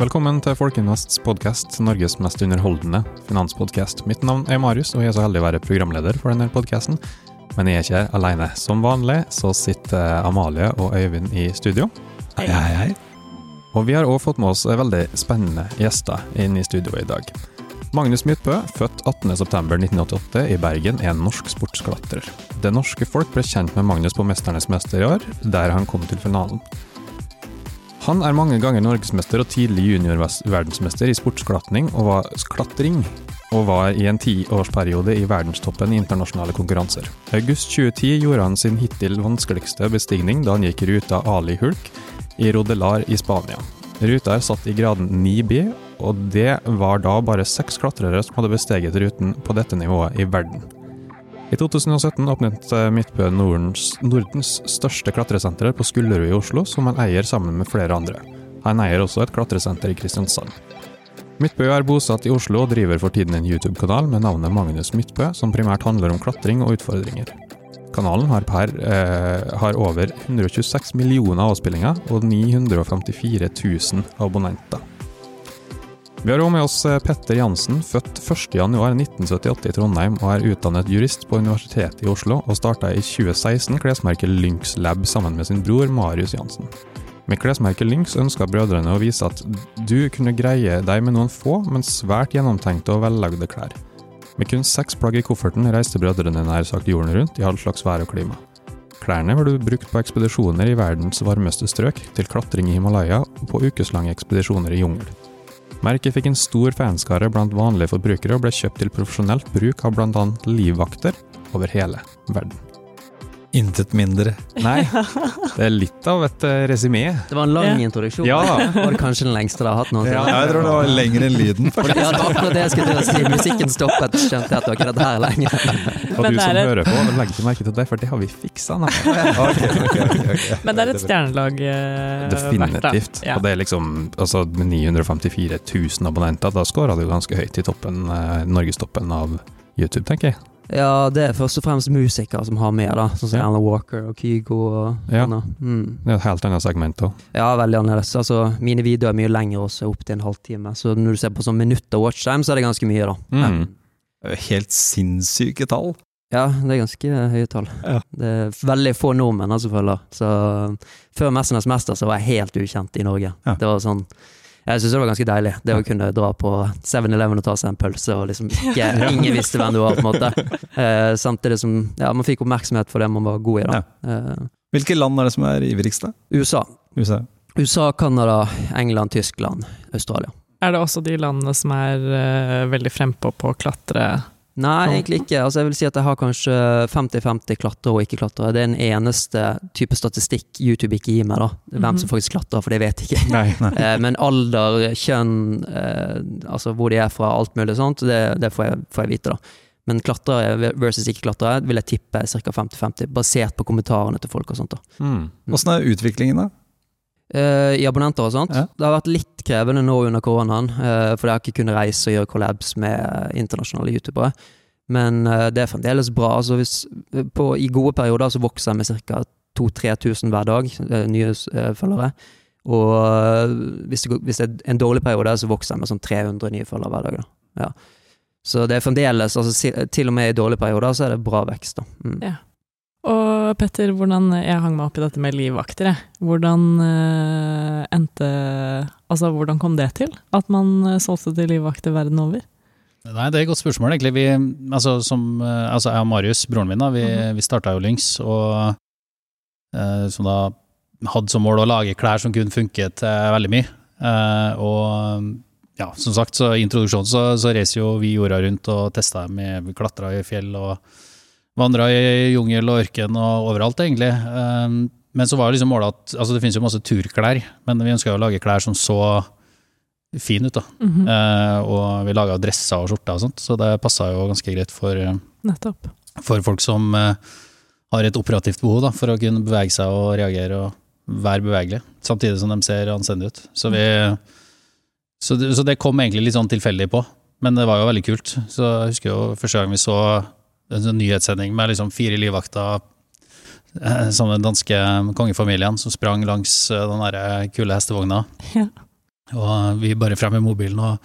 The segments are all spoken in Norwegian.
Velkommen til Folkeinvests podkast, Norges mest underholdende finanspodkast. Mitt navn er Marius, og jeg er så heldig å være programleder for denne podkasten. Men jeg er ikke alene. Som vanlig så sitter Amalie og Øyvind i studio. Hei, hei, hei. Og vi har òg fått med oss veldig spennende gjester inn i studio i dag. Magnus Midtbø, født 18.9.1988 i Bergen, er en norsk sportsklatrer. Det norske folk ble kjent med Magnus på 'Mesternes mester' i år, der han kom til finalen. Han er mange ganger norgesmester og tidlig juniorverdensmester i sportsklatring og var, klatring, og var i en tiårsperiode i verdenstoppen i internasjonale konkurranser. I August 2010 gjorde han sin hittil vanskeligste bestigning da han gikk ruta Ali Hulk i Rodelar i Spania. Ruta er satt i graden 9B, og det var da bare seks klatrere som hadde besteget ruten på dette nivået i verden. I 2017 åpnet eh, Midtbø Nordens, Nordens største klatresenter på Skullerud i Oslo, som han eier sammen med flere andre. Han eier også et klatresenter i Kristiansand. Midtbø er bosatt i Oslo og driver for tiden en YouTube-kanal med navnet Magnus Midtbø, som primært handler om klatring og utfordringer. Kanalen har, per, eh, har over 126 millioner avspillinger og 954 000 abonnenter. Vi har òg med oss eh, Petter Jansen, født 1.1.1978 i Trondheim og er utdannet jurist på Universitetet i Oslo, og starta i 2016 klesmerket Lynx Lab sammen med sin bror Marius Jansen. Med klesmerket Lynx ønska brødrene å vise at du kunne greie deg med noen få, men svært gjennomtenkte og vellagde klær. Med kun seks plagg i kofferten reiste brødrene nær sagt jorden rundt i all slags vær og klima. Klærne ble brukt på ekspedisjoner i verdens varmeste strøk, til klatring i Himalaya og på ukeslange ekspedisjoner i jungel. Merket fikk en stor fanskare blant vanlige forbrukere og ble kjøpt til profesjonelt bruk av bl.a. livvakter over hele verden. Intet mindre. Nei, det er litt av et uh, resymé. Det var en lang introduksjon. Ja. Var det kanskje den lengste du har hatt noensinne? Ja, jeg tror det var lenger enn lyden. For det var akkurat det jeg skulle til å si. Musikken stoppet, skjønte jeg at det var ikke dette her lenger. Og du som er hører på, legg ikke merke til det, for det har vi fiksa. Nei. Okay, okay, okay, ok. Men det er et stjernelag eh, Definitivt. Ja. Og det er liksom, altså med 954 000 abonnenter, da scora du ganske høyt i toppen, eh, norgestoppen av YouTube, tenker jeg. Ja, det er først og fremst musikere som har med, da. Sånn som Ja. Alan Walker og Kygo og Ja. Mm. Det er et helt annet segment òg. Ja, veldig annerledes. Altså, mine videoer er mye lengre også, opp til en halvtime. Så når du ser på sånn minutter watchtime, så er det ganske mye, da. Mm. Helt sinnssyke tall. Ja, det er ganske høye tall. Ja. Det er veldig få nordmenn som følger. Så før 'Mesternes mester' så var jeg helt ukjent i Norge. Ja. Det var sånn jeg syns det var ganske deilig, det å kunne dra på 7-Eleven og ta seg en pølse, og liksom ikke, ingen visste hvem du var, på en måte. Eh, samtidig som ja, man fikk oppmerksomhet for det man var god i, da. Eh, Hvilke land er det som er ivrigst, da? USA. USA. USA, Canada, England, Tyskland, Australia. Er det også de landene som er uh, veldig frempå på å klatre? Nei, egentlig ikke. Altså, jeg vil si at jeg har kanskje 50-50 klatrere og ikke-klatrere. Det er den eneste type statistikk YouTube ikke gir meg, da. Hvem Mhm. som faktisk klatrer, for det vet jeg ikke. Nei. nei. Men alder, kjønn, eh, altså hvor de er fra, alt mulig sånt, det, det får, jeg, får jeg vite, da. Men klatrere versus ikke-klatrere vil jeg tippe ca. 50-50, basert på kommentarene til folk og sånt. da. Mm. Åssen er utviklingen, da? Eh, I abonnenter og sånt. Ja. Det har vært litt krevende nå under koronaen, uh, for jeg har ikke kunnet reise og gjøre collabs med eh, internasjonale youtubere. Men uh, det er fremdeles bra. Altså hvis, på, I gode perioder så vokser jeg med ca. 2000-3000 hver dag, nye følgere. Og hvis det, hvis det er en dårlig periode, så vokser jeg med sånn 300 nye følgere hver dag. Da. Ja. Så det er fremdeles, altså, si- til og med i dårlige perioder, så er det bra vekst. da. Mm. Ja. Og Petter, hvordan jeg hang meg opp i dette med livvakter, jeg. Hvordan uh, endte Altså, hvordan kom det til? At man eh, solgte til livvakter verden over? Nei, det er et godt spørsmål, egentlig. Vi, altså, som, eh, altså, jeg og Marius, broren min, da, vi, Mhm. vi starta jo Lynx, og uh, som da hadde som mål å lage klær som kunne funke til veldig mye. Uh, og ja, som sagt, så i introduksjonen så, så reiser jo vi jorda rundt og tester med Vi klatra i fjell og vandra i jungel og ørken og overalt, egentlig. Eh, men så var liksom målet at altså Det finnes jo masse turklær, men vi ønska å lage klær som så fin ut. da. Mhm, Eh, og vi laga dresser og skjorter og sånt, så det passa jo ganske greit for, eh, for folk som eh, har et operativt behov da, for å kunne bevege seg og reagere og være bevegelige, samtidig som de ser anstendige ut. Så, vi, så, det, så det kom egentlig litt sånn tilfeldig på, men det var jo veldig kult. Så jeg husker jo første gang vi så en sånn nyhetssending med liksom fire livvakter eh, Som den danske kongefamilien som sprang langs eh, den der kule hestevogna. Ja. Og vi bare frem med mobilen og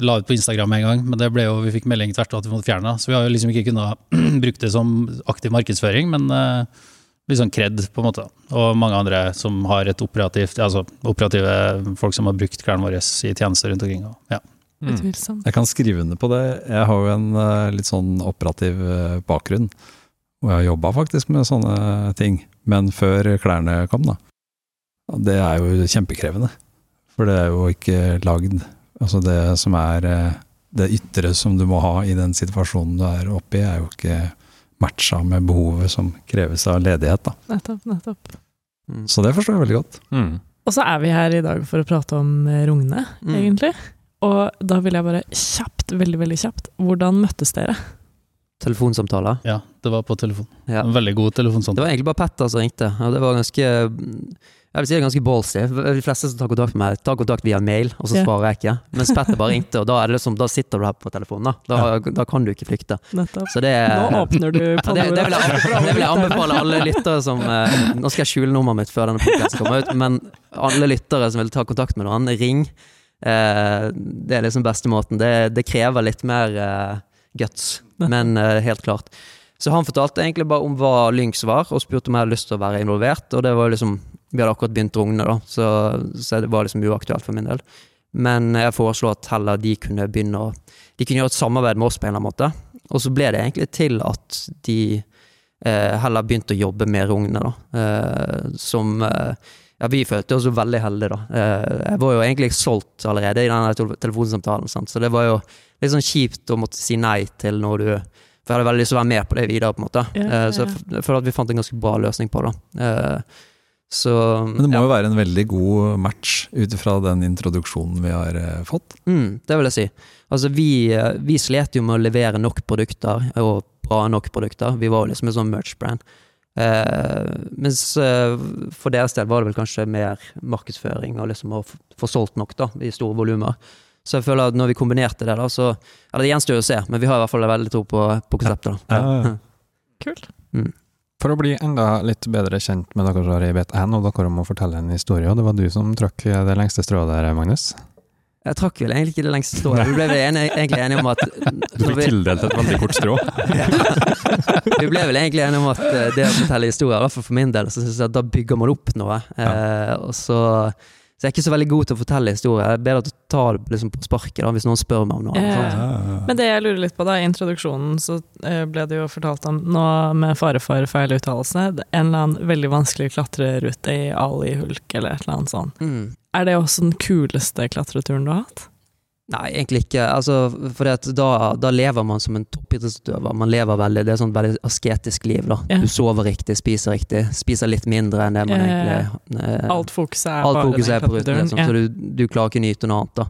la ut på Instagram en gang, men det ble jo, vi fikk melding tvert at vi måtte fjerne. Så vi har jo liksom ikke kunnet bruke det som aktiv markedsføring, men eh, litt sånn kred, på en måte. Og mange andre som har et operativt, altså operative folk som har brukt klærne våre i tjenester rundt omkring. og- Ja. Mm. Utvilsomt. Jeg kan skrive under på det. Jeg har jo en eh, litt sånn operativ eh, bakgrunn. Og jeg har jobba faktisk med sånne ting. Men før klærne kom, da. Det er jo kjempekrevende. For det er jo ikke lagd Altså det som er eh, det ytre som du må ha i den situasjonen du er oppe i, er jo ikke matcha med behovet som kreves av ledighet, da. Nettopp, nettopp. Mm. Så det forstår jeg veldig godt. Mm. Og så er vi her i dag for å prate om rungene, egentlig. Mm. Og da vil jeg bare kjapt, veldig, veldig kjapt, hvordan møttes dere? Telefonsamtaler. ja, det var på telefon. Ja. En veldig god telefonsamtale. Det var egentlig bare Petter som ringte, og det var ganske jeg vil si det er ganske ballsy. De fleste som tar kontakt med meg, tar kontakt via mail, og så svarer jeg ikke. Mens Petter bare ringte, og da, er det liksom, da sitter du her på telefonen. Da, da, da kan du ikke flykte. Nettopp. Så det Nå åpner du Ja, det, det, vil jeg, det vil jeg anbefale alle lyttere som eh, Nå skal jeg skjule nummeret mitt før denne podcasten kommer ut, men alle lyttere som vil ta kontakt med noen, ring. Eh, det er liksom beste måten. Det, det krever litt mer eh, guts, men eh, helt klart. Så han fortalte egentlig bare om hva Lynx var, og spurte om jeg hadde lyst til å være involvert. Og det var liksom Vi hadde akkurat begynt Rogne, da, så, så det var liksom uaktuelt for min del. Men jeg foreslo at heller de kunne begynne å De kunne gjøre et samarbeid med oss på en eller annen måte. Og så ble det egentlig til at de eh, heller begynte å jobbe med Rogne, da. Eh, som eh, Ja, vi følte oss jo veldig heldige, da. Eh, jeg var jo egentlig solgt allerede i den telefonsamtalen, sant? så det var jo litt sånn kjipt å måtte si nei til når du For jeg hadde veldig lyst til å være med på det videre, på en måte. Ja, ja, så ja. jeg jeg føler at vi fant en ganske bra løsning på det. Eh, så Men det må ja. jo være en veldig god match ut ifra den introduksjonen vi har eh, fått. Mm, det vil jeg si. Altså, vi, eh, vi slet jo med å levere nok produkter, og bra nok produkter. Vi var jo liksom en sånn merch-brand. Eh, mens eh, for deres del var det vel kanskje mer markedsføring og liksom å få solgt nok da, i store volumer. Så jeg føler at når vi kombinerte det, da, så Eller det gjenstår jo å se, men vi har i hvert fall veldig tro på, på konseptet. da. Ja, Kult. Kult. For å bli enda litt bedre kjent med dere her i Bet1, og dere må fortelle en historie, og det var du som trakk det lengste strået der, Magnus. Jeg trakk vel egentlig ikke det lengste strået. Vi ble vel enige, egentlig enige om at Du fikk tildelt et veldig kort strå. Vi ble vel egentlig enige om at eh, det å fortelle historier, i hvert fall for min del, så synes jeg at da bygger man opp noe. Eh, og så, så jeg er ikke så veldig god til å fortelle historier. Jeg er bedre til å ta det liksom på sparket da, hvis noen spør meg om noe. Ja. Ja, ja, ja. Men det jeg lurer litt på da, i introduksjonen så eh, ble det jo fortalt om, nå med fare for feil uttalelse, en eller annen veldig vanskelig klatrerute i Ali-hulk eller et eller annet sånt. Mm. Er det også den kuleste klatreturen du har hatt? Nei, egentlig ikke. Altså, for da, da lever man som en toppidrettsutøver. Man lever veldig, Det er sånn veldig asketisk liv. da. Ja. Du sover riktig, spiser riktig, spiser litt mindre enn det man Ja, ja, ja. egentlig eh, Alt fokuset er Alt bare fokus er på ruten, liksom, så du, du klarer ikke nyte noe annet. da.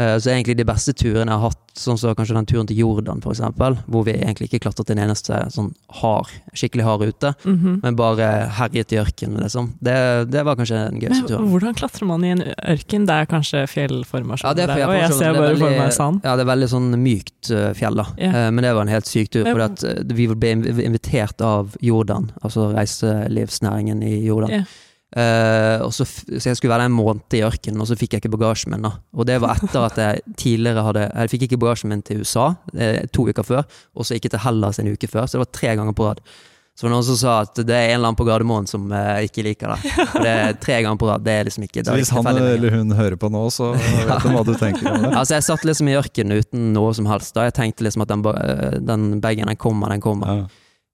Eh, Så egentlig de beste turene jeg har hatt, sånn som kanskje den turen til Jordan, for eksempel, hvor vi egentlig ikke klatret en eneste sånn hard, skikkelig hard rute, Mhm. men bare herjet i ørkenen, liksom. Det, det var kanskje den gøyeste Men turen. hvordan klatrer man i en ørken? Det er kanskje fjellformasjon Ja, det er jeg ser er bare for meg sand. Ja, det er veldig sånn mykt eh, fjell, da. Eh, Men det var en helt syk tur. For at eh, vi ble invitert av Jordan, altså reiselivsnæringen i Jordan. Ja. Og så, så jeg skulle være der en måned i ørkenen, og så fikk jeg ikke bagasjen min. da Og det var etter at jeg tidligere hadde Jeg fikk ikke bagasjen min til USA eh, to uker før, og så ikke til Hellas en uke før. Så det var tre ganger på rad. Så var det noen som sa at det er en eller annen på Gardermoen som eh, ikke liker det. For det er tre ganger på rad. Det er liksom ikke Så hvis han eller hun hører på nå, så vet de hva du tenker om det. Altså Jeg satt liksom i ørkenen uten noe som helst. da Jeg tenkte liksom at den, eh, den bagen den kommer, den kommer. Ja.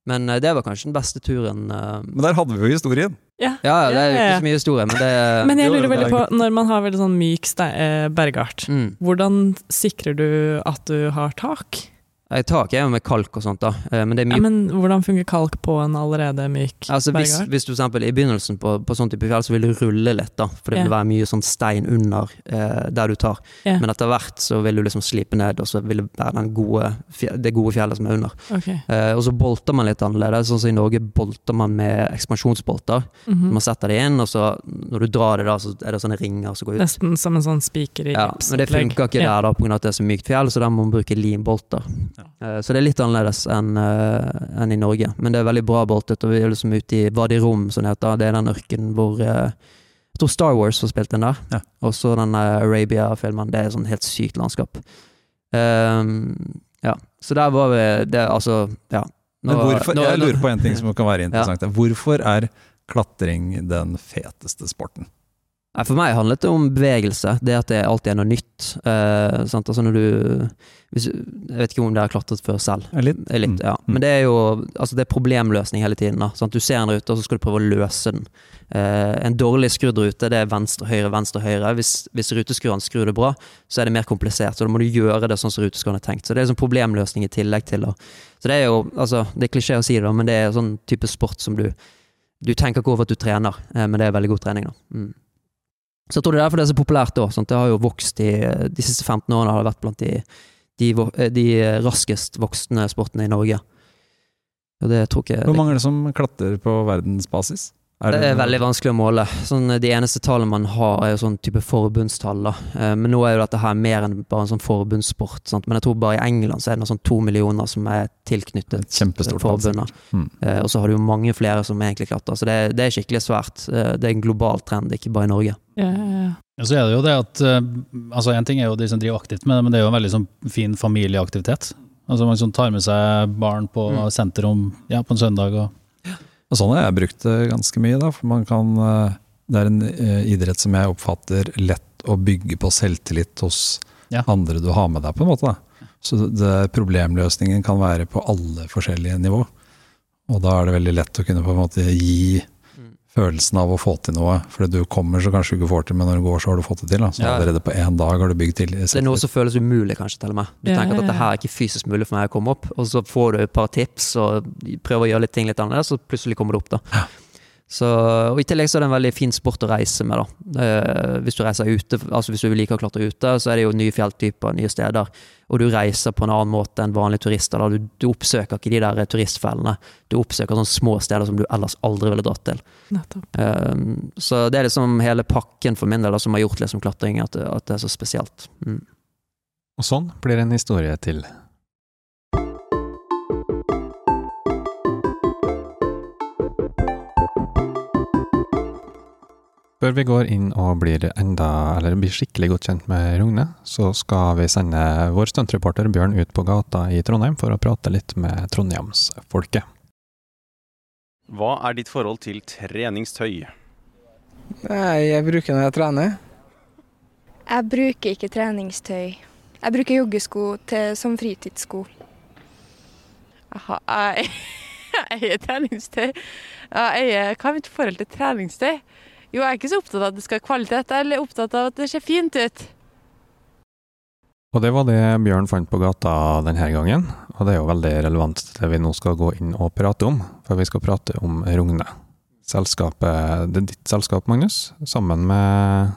Men eh, det var kanskje den beste turen. eh. Men der hadde vi jo historien. Ja. Ja, det er jo ikke så mye historie, men det Men jeg lurer veldig på, når man har veldig sånn myk eh, bergart, mm. hvordan sikrer du at du har tak? Tar er jo med kalk og sånt, da. eh, Men det Ja, men hvordan fungerer kalk på en allerede myk Altså hvis, hvis du for eksempel i begynnelsen på, på sånn type fjell, så vil du rulle litt, da. For det vil være mye sånn stein under eh, der du tar. Yeah. Men etter hvert så vil du liksom slipe ned, og så vil det være den gode, det gode fjellet som er under. Okay. Eh, og så bolter man litt annerledes. Sånn som i Norge bolter man med ekspansjonsbolter. Mhm. Man setter det inn, og så når du drar det, da, så er det sånne ringer som går ut. Nesten som en sånn spiker i Ja, men det funker ikke yeah. der, da, pga. at det er så mykt fjell, så da må man bruke limbolter. Eh, Så det er litt annerledes enn eh, enn i Norge. Men det er veldig bra boltet, og vi er liksom ute i Wadi Rum, som det heter. Det er den ørkenen hvor eh, Jeg tror Star Wars har spilt den der. Ja. Og så den Arabia-filmen. Det er sånn helt sykt landskap. Um, ja, så der var vi det, Altså, ja. Nå- Men hvorfor, nå- jeg lurer på en ting som kan være interessant. Hvorfor er klatring den feteste sporten? Nei, For meg handlet det om bevegelse. Det at det alltid er noe nytt. Eh? Altså når du hvis, Jeg vet ikke om det har klatret før selv. Litt? Litt, Mm. ja. Men det er jo altså det er problemløsning hele tiden. Da. Sant? Du ser en rute, og så skal du prøve å løse den. Eh, en dårlig skrudd rute det er venstre, høyre, venstre, høyre. Hvis, hvis ruteskrueren skrur det bra, så er det mer komplisert. Så da må du gjøre det sånn som ruteskrueren er tenkt. Så det er sånn problemløsning i tillegg til. Da. Så det er jo altså, Det er klisjé å si det, da, men det er sånn type sport som du Du tenker ikke over at du trener, eh, men det er veldig god trening. da. Mm. Så jeg tror det er derfor det er så populært. Sant? Det har jo vokst i De siste 15 årene har det vært blant de, de, eh, de raskest voksende sportene i Norge. Og det tror ikke Hvor mange er det som klatrer på verdensbasis? Det er veldig vanskelig å måle. Sånn, de eneste tallene man har, er jo sånn type forbundstall. Da. Eh, Men nå er jo dette her mer enn bare en sånn forbundssport. Sant? Men jeg tror bare i England så er det noe sånn to millioner som er tilknyttet Et forbundet. Mm. Eh, Og så har du jo mange flere som egentlig klatrer. Så det, det er skikkelig svært. Eh, Det er en global trend, ikke bare i Norge. Ja, ja, ja. Så er det jo det at eh, altså En ting er jo de som driver aktivt med det, men det er jo en veldig sånn fin familieaktivitet. Altså Man som tar med seg barn på Mm. om, ja, på en søndag. og Og sånn har jeg brukt det ganske mye, da. For man kan eh, Det er en eh, idrett som jeg oppfatter lett å bygge på selvtillit hos Ja. andre du har med deg, på en måte. da. Så det, problemløsningen kan være på alle forskjellige nivå. Og da er det veldig lett å kunne på en måte gi. Følelsen av å få til noe. For du kommer så kanskje du ikke får til, men når du går, så har du fått det til. Da. Så Ja. allerede på én dag har du bygd til. Det er noe som føles umulig, kanskje, til og med. Du tenker at dette her er ikke fysisk mulig for meg å komme opp, og så får du et par tips og prøver å gjøre litt ting litt annerledes, og plutselig kommer du opp, da. Så, og I tillegg så er det en veldig fin sport å reise med. da. Eh, hvis du reiser ute, altså hvis du liker å klatre ute, så er det jo nye fjelltyper, nye steder. Og du reiser på en annen måte enn vanlige turister. da. Du, du oppsøker ikke de der turistfellene. Du oppsøker sånne små steder som du ellers aldri ville dratt til. Nettopp. Eh, så det er liksom hele pakken for min del da, som har gjort liksom klatring at, det- at det er så spesielt. Mm. Og sånn blir en historie til. Før vi går inn og blir enda, eller blir skikkelig godt kjent med Rogne, så skal vi sende vår stuntreporter Bjørn ut på gata i Trondheim for å prate litt med trondheimsfolket. Hva er ditt forhold til treningstøy? Nei, jeg bruker når jeg trener. Jeg bruker ikke treningstøy. Jeg bruker joggesko til, som fritidssko. Aha, jeg eier treningstøy. Jeg eier, hva er mitt forhold til treningstøy? Jo, jeg er ikke så opptatt av at det skal ha kvalitet, jeg er opptatt av at det ser fint ut. Og det var det Bjørn fant på gata denne gangen, og det er jo veldig relevant til det vi nå skal gå inn og prate om, for vi skal prate om Rogne. Selskapet, det er ditt selskap, Magnus, sammen med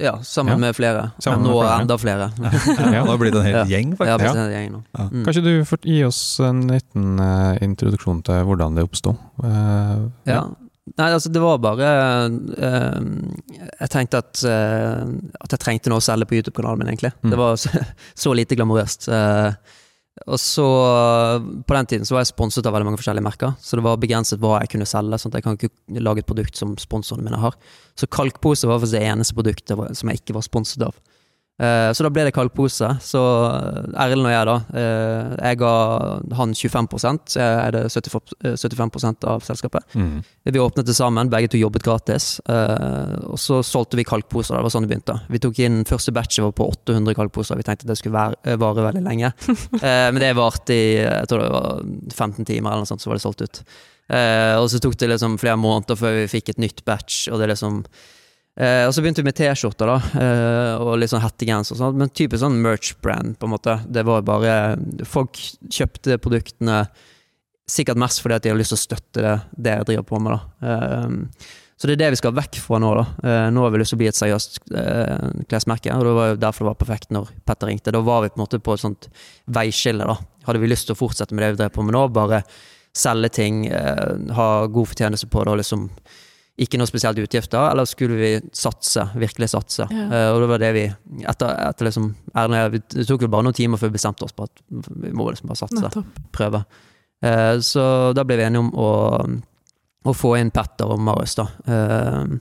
Ja, sammen Ja. med flere. Sammen med Nå flere. enda flere. Ja, nå blir det en hel Ja. gjeng, Ja, faktisk. bestemt gjeng nå. ja. Mm. Kan ikke du får gi oss en liten eh, introduksjon til hvordan det oppsto? Eh, Ja. Nei, altså det var bare uh, Jeg tenkte at, uh, at jeg trengte noe å selge på YouTube-kanalen min, egentlig. Mm. Det var så, så lite glamorøst. Uh, og så, på den tiden så var jeg sponset av veldig mange forskjellige merker, så det var begrenset hva jeg kunne selge. sånn at Jeg kan ikke lage et produkt som sponsorene mine har. Så kalkpose var faktisk det eneste produktet som jeg ikke var sponset av. Eh, Så da ble det kaldpose. Så Erlend og jeg, da. eh, Jeg ga han 25 så jeg eide 75 eh, 75 av selskapet. mm. Vi åpnet det sammen, begge to jobbet gratis. eh, og så solgte vi kalkposer. Det var sånn det begynte. Vi tok inn første batchet var på 800 kalkposer. Vi tenkte det skulle være, eh, vare veldig lenge. Eh, men det varte i jeg tror det var 15 timer, eller noe sånt, så var det solgt ut. Eh, og så tok det liksom flere måneder før vi fikk et nytt batch. Og det liksom eh, og så begynte vi med T-skjorter da, eh, og litt sånn hettegenser og sånt. Men typisk sånn merch-brand, på en måte. Det var bare Folk kjøpte produktene sikkert mest fordi at de har lyst til å støtte det, det jeg driver på med. da. Eh, så det er det vi skal vekk fra nå. da. Eh, nå har vi lyst til å bli et seriøst eh, klesmerke, og det var jo derfor det var perfekt når Petter ringte. Da var vi på en måte på et sånt veiskille. da. Hadde vi lyst til å fortsette med det vi drev på med nå, bare selge ting, eh, ha god fortjeneste på det og liksom ikke noe spesielt utgifter, eller skulle vi satse, virkelig satse? Ja. Uh, og det var det vi Etter, etter liksom Erlend, Det tok vel bare noen timer før vi bestemte oss på at vi må liksom bare satse, Nettopp. prøve. Uh, så da ble vi enige om å, å få inn Petter og Marius, da. Uh,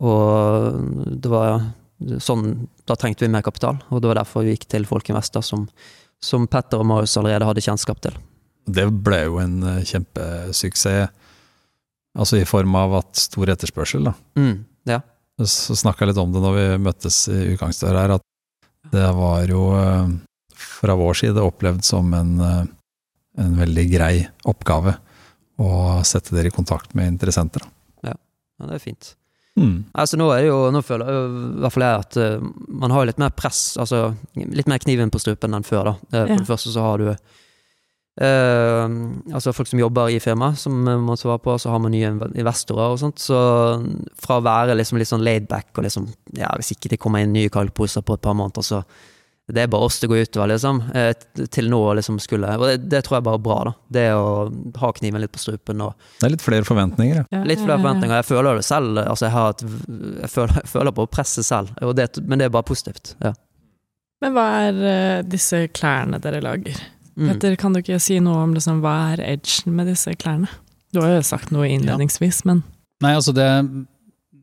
og det var sånn Da trengte vi mer kapital, og det var derfor vi gikk til Folkeinvestor, som, som Petter og Marius allerede hadde kjennskap til. Det ble jo en kjempesuksess, altså i form av at stor etterspørsel, da. Mm, ja. Så snakka jeg litt om det når vi møttes i utgangsdøra her, at det var jo eh, fra vår side opplevd som en, eh, en veldig grei oppgave å sette dere i kontakt med interessenter. Ja, ja, det er fint. Mm. Altså nå er det jo, nå føler jeg i hvert fall jeg at uh, man har litt mer press, altså litt mer kniven på strupen enn før, da. Eh, for Ja. det første så har du eh, altså folk som jobber i firma, som man svarer svare på, så har man nye investorer og sånt. Så fra å være liksom litt sånn laid back og liksom Ja, hvis ikke det kommer inn nye kalkposer på et par måneder, så det er bare oss det går utover, liksom. Uh, Til nå å liksom skulle Og det, det tror jeg bare er bra, da. Det å ha kniven litt på strupen og Det er litt flere forventninger, ja. Litt flere forventninger. Jeg føler det selv. Altså jeg, har et, jeg, føler, jeg føler på presset selv, og det, men det er bare positivt. Ja. Men hva er eh, disse klærne dere lager? Mm. Petter, kan du ikke si noe om liksom, hva er edgen med disse klærne? Du har jo sagt noe innledningsvis, men Nei, altså det,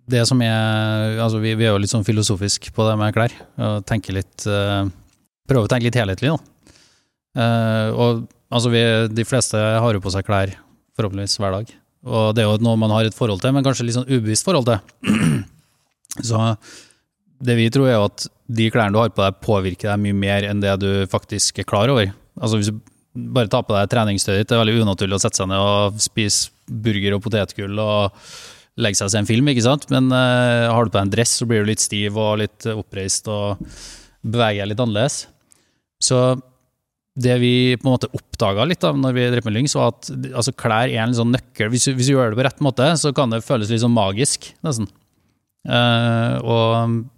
det som er altså vi, vi er jo litt sånn filosofisk på det med klær, og tenker litt uh, Prøver å tenke litt helhetlig, da. Uh, og altså vi, de fleste har jo på seg klær forhåpentligvis hver dag. Og det er jo noe man har et forhold til, men kanskje litt sånn ubevisst forhold til. Så det vi tror er jo at de klærne du har på deg, påvirker deg mye mer enn det du faktisk er klar over. Altså hvis du bare tar på deg treningstøyet ditt, det er veldig unaturlig å sette seg ned og spise burger og potetgull og legge seg og se en film, ikke sant? Men uh, har du på deg en dress, så blir du litt stiv og litt oppreist og beveger deg litt annerledes. Så det vi på en måte oppdaga litt da når vi drev med Lyngs, var at altså, klær er en sånn nøkkel. Hvis, hvis du gjør det på rett måte, så kan det føles litt sånn magisk, nesten. Uh, og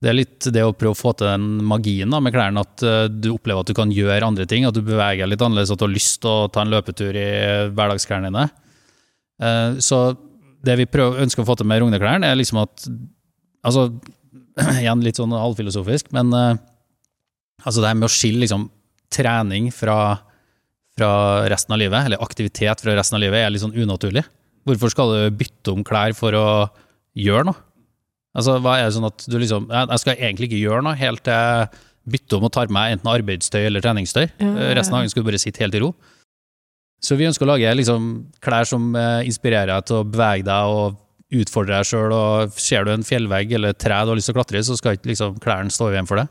det er litt det å prøve å få til den magien da, med klærne, at eh, du opplever at du kan gjøre andre ting, at du beveger deg litt annerledes, at du har lyst til å ta en løpetur i hverdagsklærne dine. Eh, så det vi prøver, ønsker å få til med Rogneklærne, er liksom at Altså, igjen litt sånn halvfilosofisk, men eh, altså det her med å skille liksom trening fra, fra resten av livet, eller aktivitet fra resten av livet, er litt sånn unaturlig. Hvorfor skal du bytte om klær for å gjøre noe? Altså, hva er det sånn at du liksom Jeg skal egentlig ikke gjøre noe helt til jeg bytter om og tar med meg enten arbeidstøy eller treningstøy. Ja, ja, ja. Resten av dagen skal du bare sitte helt i ro. Så vi ønsker å lage liksom klær som eh, inspirerer deg til å bevege deg og utfordre deg sjøl. Og ser du en fjellvegg eller et tre du har lyst til å klatre i, så skal ikke liksom klærne stå i veien for det.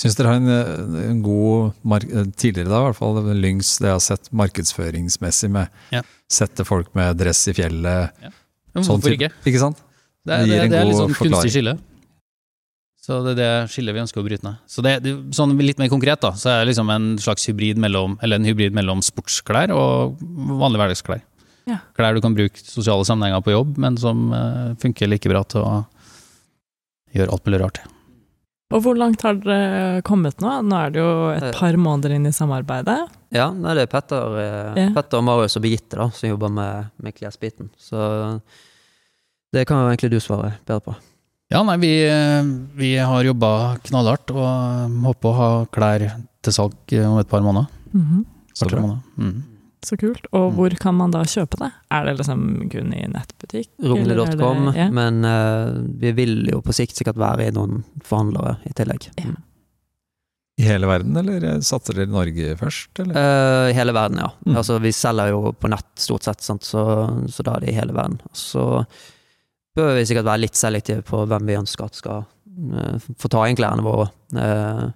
Syns dere har en, eh, en god mark Tidligere, da, i hvert fall Lyngs, det jeg har sett markedsføringsmessig med Ja. Sette folk med dress i fjellet. Men sånn hvorfor sånn, ikke? Ikke sant? Det, Det det, det er litt sånn forklaring. kunstig skille. Så det er det skillet vi ønsker å bryte ned. Så det, det, sånn litt mer konkret, da, så er det liksom en slags hybrid mellom, eller en hybrid mellom sportsklær og vanlige hverdagsklær. Ja. Klær du kan bruke sosiale sammenhenger på jobb, men som uh, funker like bra til å gjøre alt mulig rart. Og hvor langt har dere kommet nå? Nå er det jo et Eh. par måneder inn i samarbeidet. Ja, det er Petter, eh. Petter Marius og Birgitte da, som jobber med, med klesbiten. Så det kan jo egentlig du svare bedre på. Ja, nei, vi, vi har jobba knallhardt og håper å ha klær til salg eh, om et par måneder. Mhm. Så Par-tre måneder. Mm. Så kult. Og Mm. hvor kan man da kjøpe det? Er det liksom kun i nettbutikk? det- Ja. men uh, vi vil jo på sikt sikkert være i noen forhandlere i tillegg. Ja. Mm. I hele verden, eller eh, satser dere i Norge først? Eller? uh, I hele verden, ja. Mm. Altså, vi selger jo på nett stort sett, sant? Så, så da er det i hele verden. Så bør vi sikkert være litt selektive på hvem vi ønsker at skal eh, få ta inn klærne våre. Eh,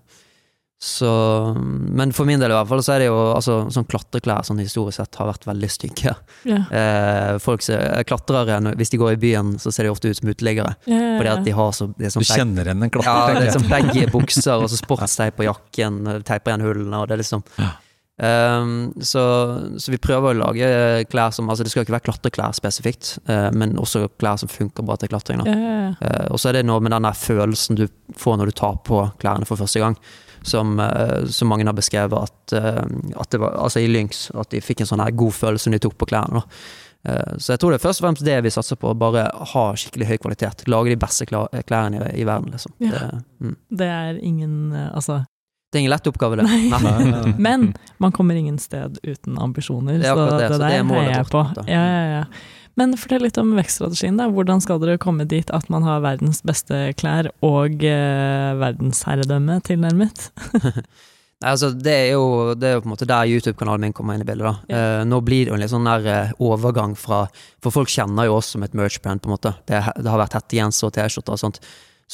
så, men for min del i hvert fall, så er det jo altså, sånn klatreklær sånn historisk sett har vært veldig stygge. Yeah. Eh, folk ser, klatrere, når- hvis de går i byen, så ser de ofte ut som uteliggere. Yeah, yeah, ja. de har så det er Du sånn kjenner igjen en klatrer, ja, det er sånn begge bukser og så sportsteip på jakken, teiper igjen hullene, og det er liksom Ehm, så, så vi prøver å lage klær som Altså, det skal ikke være klatreklær spesifikt, uh, men også klær som funker bra til klatring. Ja, ja, ja. Eh, og så er det noe med den følelsen du får når du tar på klærne for første gang, som, uh, som mange har beskrevet at, at det var Altså i Lynx, at de fikk en sånn her god følelse når de tok på klærne. Så jeg tror det er først og fremst det vi satser på, bare ha skikkelig høy kvalitet. Lage de beste klærne i, i verden, liksom. Det, mm. Det er ingen Altså det er ingen lett oppgave, det. Nei. Nei, nei, nei. Men man kommer ingen sted uten ambisjoner, Det så det, det så det der er målet heier jeg på. Ja, ja, ja. Men fortell litt om vekststrategien. da. Hvordan skal dere komme dit at man har verdens beste klær og eh, verdensherredømme tilnærmet? Nei, altså, det er jo det er jo på en måte der YouTube-kanalen min kommer inn i bildet. da. Eh, nå blir det jo en litt sånn der eh, overgang fra For folk kjenner jo oss som et merch-brand, på en måte. Det, det har vært hettegenser og T-skjorter og sånt.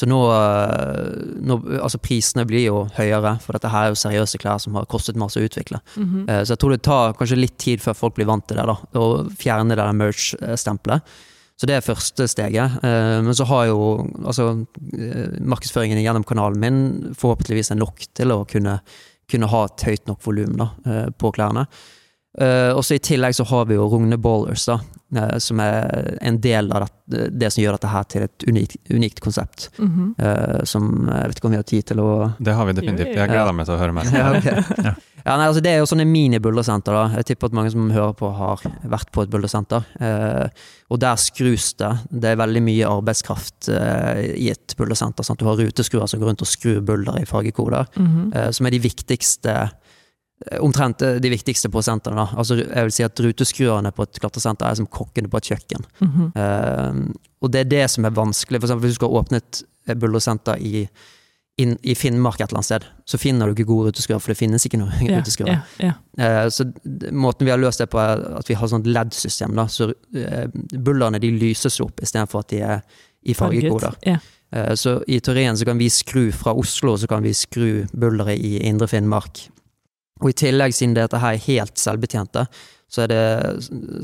Så nå, eh, nå Altså, prisene blir jo høyere, for dette her er jo seriøse klær som har kostet masse å utvikle. Mm -hmm. Så jeg tror det tar kanskje litt tid før folk blir vant til det, da, å fjerne det der merch-stempelet. Så det er første steget. Eh, Men så har jo altså markedsføringen gjennom kanalen min forhåpentligvis er nok til å kunne, kunne ha et høyt nok volum på klærne. Eh, og så I tillegg så har vi jo Rogne Ballers, da, uh, som er en del av det, det som gjør dette her til et unikt, unikt konsept. Mm -hmm. uh, som jeg vet ikke om vi har tid til å Det har vi definitivt. Jeg gleder meg til å høre mer. ja, okay. ja, nei, altså Det er jo sånne mini-buldersenter. da. Jeg tipper at mange som hører på, har vært på et buldersenter. Eh, og der skrus det. Det er veldig mye arbeidskraft eh, i et buldersenter. Sant? Du har ruteskruer som går rundt og skrur bulder i fargekoder, Mhm. eh, som er de viktigste eh, Omtrent eh, de viktigste på sentrene. da. Altså, jeg vil si at Ruteskruerne på et klatresenter er som kokkene på et kjøkken. Mm -hmm. uh, og det er det som er vanskelig. For eksempel hvis du skal åpne et bullersenter i, i Finnmark et eller annet sted, så finner du ikke gode ruteskruer, for det finnes ikke noen yeah, ruteskruer. Yeah, yeah. Uh, så måten vi har løst det på, er at vi har sånt LED-system. da, Så uh, bullerne de lyses opp istedenfor at de er i fargekoder. Eh, Så i teorien så kan vi skru fra Oslo, så kan vi skru bulleret i indre Finnmark. Og i tillegg, siden dette her er helt selvbetjente, så er det,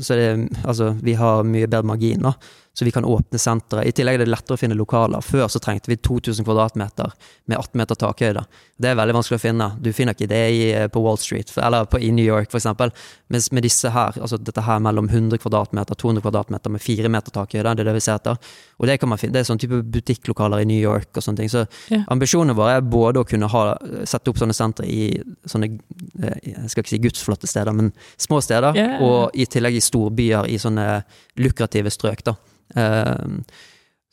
så er det Altså, vi har mye bedre margin, da. Så vi kan åpne senteret. I tillegg er det lettere å finne lokaler. Før så trengte vi 2000 kvadratmeter med 18 meter takhøyde. Det er veldig vanskelig å finne. Du finner ikke det i, eh, på Wall Street, eller på, i New York eksempel. Mens med disse her, altså dette her mellom 100 kvadratmeter, 200 kvadratmeter med 4 meter takhøyde, det er det vi ser etter. Og det kan man finne, det er sånn type butikklokaler i New York og sånne ting. Så Ja. ambisjonen vår er både å kunne ha, sette opp sånne sentre i sånne, eh, jeg skal ikke si gudsflotte steder, men små steder, ja. og i tillegg i storbyer i sånne lukrative strøk, da. Eh,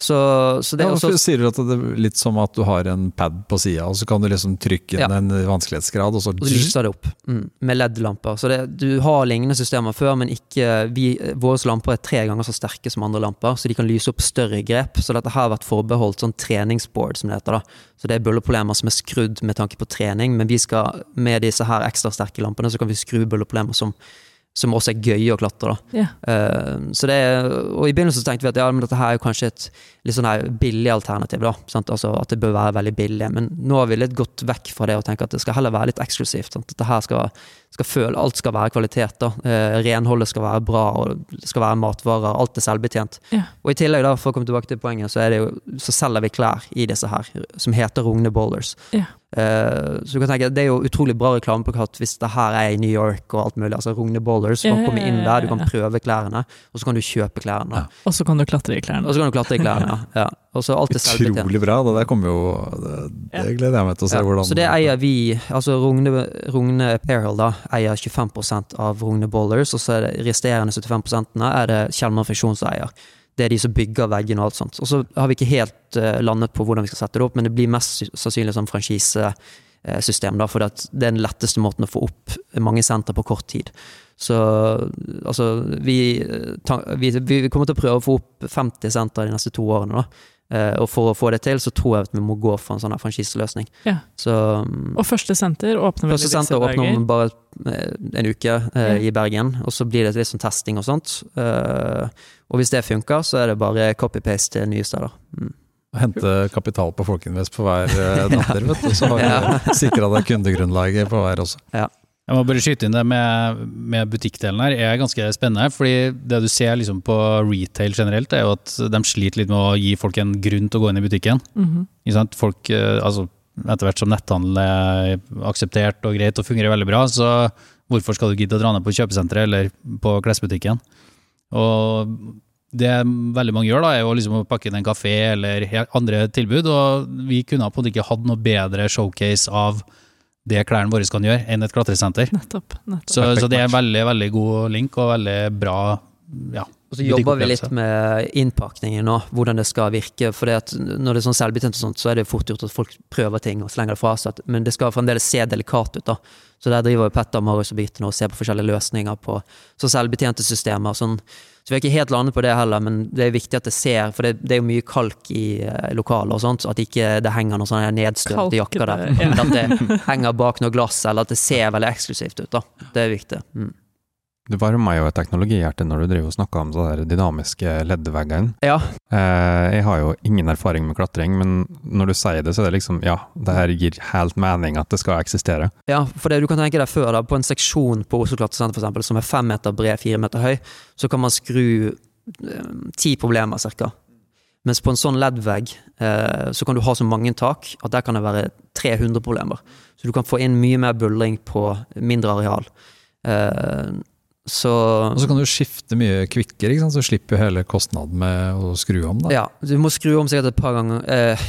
så, så det Ja, også sier du at det er litt som at du har en pad på sida, og så kan du liksom trykke inn Ja. en vanskelighetsgrad, og så Og så lyser det opp mm, med LED-lamper. Så det, du har lignende systemer før, men ikke vi, våre lamper er tre ganger så sterke som andre lamper, så de kan lyse opp større grep. Så dette har vært forbeholdt sånn treningsboard, som det heter. da. Så det er bølleproblemer som er skrudd med tanke på trening, men vi skal med disse her ekstra sterke lampene, så kan vi skru bølleproblemer som som også er gøye å klatre. da. Yeah. Uh, så det og I begynnelsen tenkte vi at ja, men dette her er kanskje et litt sånn her billig alternativ. da, sant? Altså At det bør være veldig billig. Men nå har vi litt gått vekk fra det og tenker at det skal heller være litt eksklusivt. sant? Dette her skal, skal føle, Alt skal være kvalitet. da, eh, Renholdet skal være bra, og det skal være matvarer. Alt er selvbetjent. Ja. Og i tillegg, da, for å komme tilbake til poenget, så, er det jo, så selger vi klær i disse her, som heter Rogne Bowlers. Ja. Eh, så du kan tenke, Det er jo utrolig bra reklameplakat hvis det her er i New York og alt mulig. altså Rogne Bowlers, du kan komme inn der, du kan prøve klærne, og så kan du kjøpe klærne. Ja. Og så kan du klatre i klærne. Og så kan du klatre i klærne. ja. ja. Alt er. Utrolig bra. Det der kommer jo Det, det gleder jeg meg til å se Ja, hvordan Så det eier vi, altså Rogne, Rogne da, eier 25% av Rogne Bowlers, og så er det resterende 75 er det Kjellmann Friksjon som eier. Det er de som bygger veggene og alt sånt. Og så har vi ikke helt eh, landet på hvordan vi skal sette det opp, men det blir mest sannsynlig som franchisesystem, da, for det er den letteste måten å få opp mange sentre på kort tid. Så altså, vi, ta, vi, vi kommer til å prøve å få opp 50 sentre de neste to årene, da. Eh, og for å få det til, så tror jeg at vi må gå for en sånn franchiseløsning. Ja. Så Og første senter åpner vel i Første senter åpner om bare eh, en uke eh, Ja. i Bergen, og så blir det litt sånn testing og sånt. Eh, og hvis det funker, så er det bare copy-paste til nye steder. Mm. Hente kapital på Folkinvest på hver eh, ja. vet du. Så har Ja. du sikra deg kundegrunnlaget på hver også. Jeg må bare skyte inn det med, med butikkdelen her, er ganske spennende. fordi det du ser liksom på retail generelt, er jo at de sliter litt med å gi folk en grunn til å gå inn i butikken. Mm -hmm. Folk, eh, altså, etter hvert som netthandel er akseptert og greit og fungerer veldig bra, så hvorfor skal du gidde å dra ned på kjøpesenteret eller på klesbutikken? Og det veldig mange gjør, da, er jo liksom å pakke inn en kafé eller andre tilbud. Og vi kunne på en måte ikke hatt noe bedre showcase av det klærne våre kan gjøre, enn et klatresenter. Nettopp. nettopp. Så, så det er en veldig veldig god link og veldig bra ja. Og så jobber vi litt med innpakningen nå, hvordan det skal virke. For når det er sånn selvbetjent og sånt, så er det fort gjort at folk prøver ting og slenger det fra seg. Men det skal fremdeles se delikat ut, da. Så der driver Petter, Marius og Birte nå og ser på forskjellige løsninger på så selvbetjente systemer. Sånn. Så vi har ikke helt landet på det heller, men det er viktig at det ser, for det, det er jo mye kalk i uh, lokalet og sånt, så at ikke det henger noen sånne nedstøvete jakker der. Ja. At det henger bak noe glass, eller at det ser veldig eksklusivt ut, da. Det er viktig. Mm. Det varma jo et teknologihjerte når du driver og snakka om sånne dynamiske leddveggene. Ja. Eh, jeg har jo ingen erfaring med klatring, men når du sier det, så er det liksom ja, det her gir helt mening at det skal eksistere. Ja, for det du kan tenke deg før, da, på en seksjon på Oslo Klatresenter f.eks., som er fem meter bred, fire meter høy, så kan man skru eh, ti problemer cirka. Mens på en sånn leddvegg eh, så kan du ha så mange tak at der kan det være 300 problemer. Så du kan få inn mye mer buldring på mindre areal. Eh, så, og så kan du skifte mye kvikkere, så slipper du hele kostnaden med å skru om. Da. Ja, du må skru om sikkert et par ganger. Eh,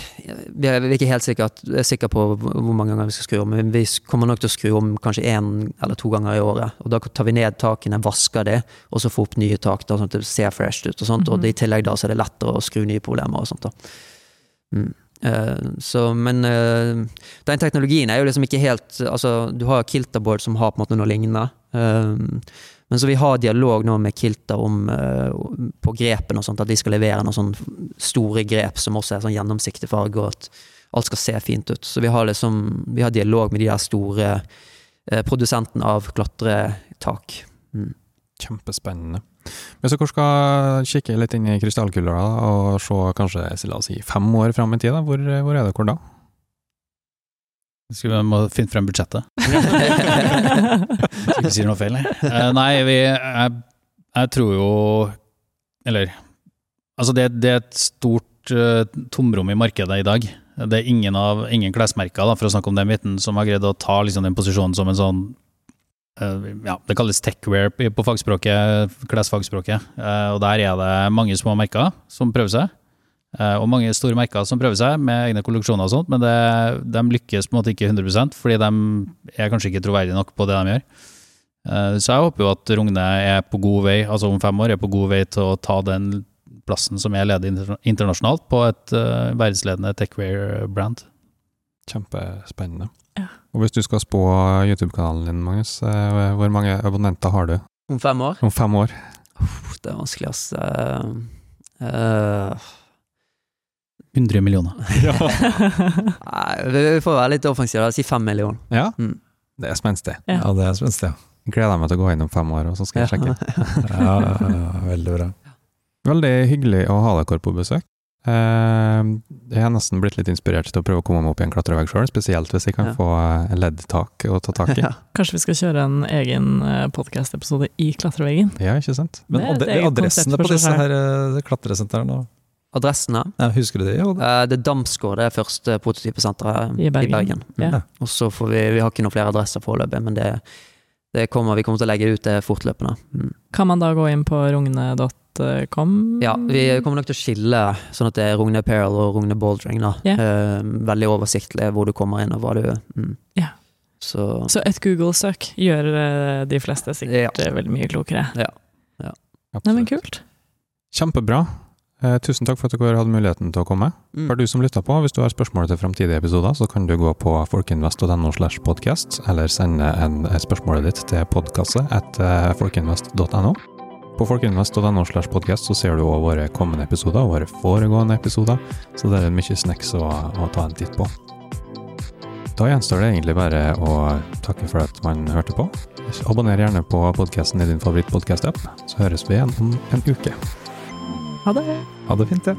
vi er ikke helt sikre, er sikre på hvor mange ganger vi skal skru om, men vi kommer nok til å skru om kanskje én eller to ganger i året. Og Da tar vi ned takene, vasker det, og så får opp nye tak, da, sånn at det ser fresh ut. Og sånt, mm -hmm. og i tillegg da så er det lettere å skru nye problemer og sånt. da. Mm. Uh, så, men uh, den teknologien er jo liksom ikke helt Altså, du har Kilterboard som har på en måte noe lignende. Men så vi har dialog nå med Kilter om uh, på grepene og sånt, at de skal levere noen sånne store grep som også er sånn gjennomsiktig farge, og at alt skal se fint ut. Så vi har liksom vi har dialog med de der store uh, produsentene av klatretak. Mm. Kjempespennende. Hvis dere skal kikke litt inn i krystallkula og se kanskje la oss si, fem år fram i tid? Hvor, hvor er dere da? Skal vi må finne frem budsjettet. Skal ikke si noe feil, nei. Uh, nei, vi jeg, jeg, tror jo Eller Altså, det, det er et stort uh, tomrom i markedet i dag. Det er ingen, av, ingen klesmerker, da, for å snakke om den biten, som har greid å ta liksom, den posisjonen som en sånn uh, ja, Det kalles techwear på fagspråket, klesfagspråket. og der er det mange små merker som prøver seg. Eh, og mange store merker som prøver seg med egne kolleksjoner og sånt, men det, de lykkes på en måte ikke 100% fordi de er kanskje ikke troverdige nok på det de gjør. Eh, så jeg håper jo at Rogne er på god vei, altså om fem år er på god vei til å ta den plassen som er ledig internasjonalt på et uh, verdensledende techwear-brand. Kjempespennende. Ja. Og hvis du skal spå YouTube-kanalen din, Magnus, hvor mange abonnenter har du? Om fem år? Om fem år. Uh, det er vanskelig, ass. Uh, uh 100 millioner. Nei, vi får være litt offensive, si fem millioner. Ja, mm. det er spenstig. Ja. ja, det er spenstig, ja. Gleder meg til å gå inn om fem år, og så skal jeg sjekke. ja, veldig bra. Veldig hyggelig å ha dere på besøk. Eh, jeg har nesten blitt litt inspirert til å prøve å komme meg opp i en klatrevegg sjøl, spesielt hvis jeg kan ja. få leddtak å ta tak i. Ja. Kanskje vi skal kjøre en egen eh, podkast-episode i klatreveggen? Ja, ikke sant? Men adressene på disse her eh, klatresentrene, adressene. Ja, husker du det? Ja. Uh, det er Damsgård, det er første prototypesenteret i Bergen. I Bergen. Mm. Ja. Og så får vi Vi har ikke noen flere adresser foreløpig, men det, det, kommer, vi kommer til å legge ut det fortløpende. Mm. Kan man da gå inn på rogne.com? Ja, vi kommer nok til å skille sånn at det er Rogne Apparel og Rogne Bouldering. Da. Yeah. Veldig oversiktlig hvor du kommer inn og hva du mm. ja. Så, så, et Google-søk gjør eh, de fleste sikkert ja. veldig mye klokere. Ja. ja. Nei, men kult. Kjempebra. Eh, tusen takk for at dere hadde muligheten til å komme. Mm. For du som lytter på, hvis du har spørsmål til framtidige episoder, så kan du gå på folkinvest.no slash podkast, eller sende en, spørsmålet ditt til podkasse etter folkinvest.no. På folkinvest.no slash podkast så ser du òg våre kommende episoder og våre foregående episoder, så det er mye snacks å, å ta en titt på. Da gjenstår det egentlig bare å takke for at man hørte på. Abonner gjerne på podkasten i din favorittpodkast-app, så høres vi igjen om en uke. Ha det. Ha det fint, ja.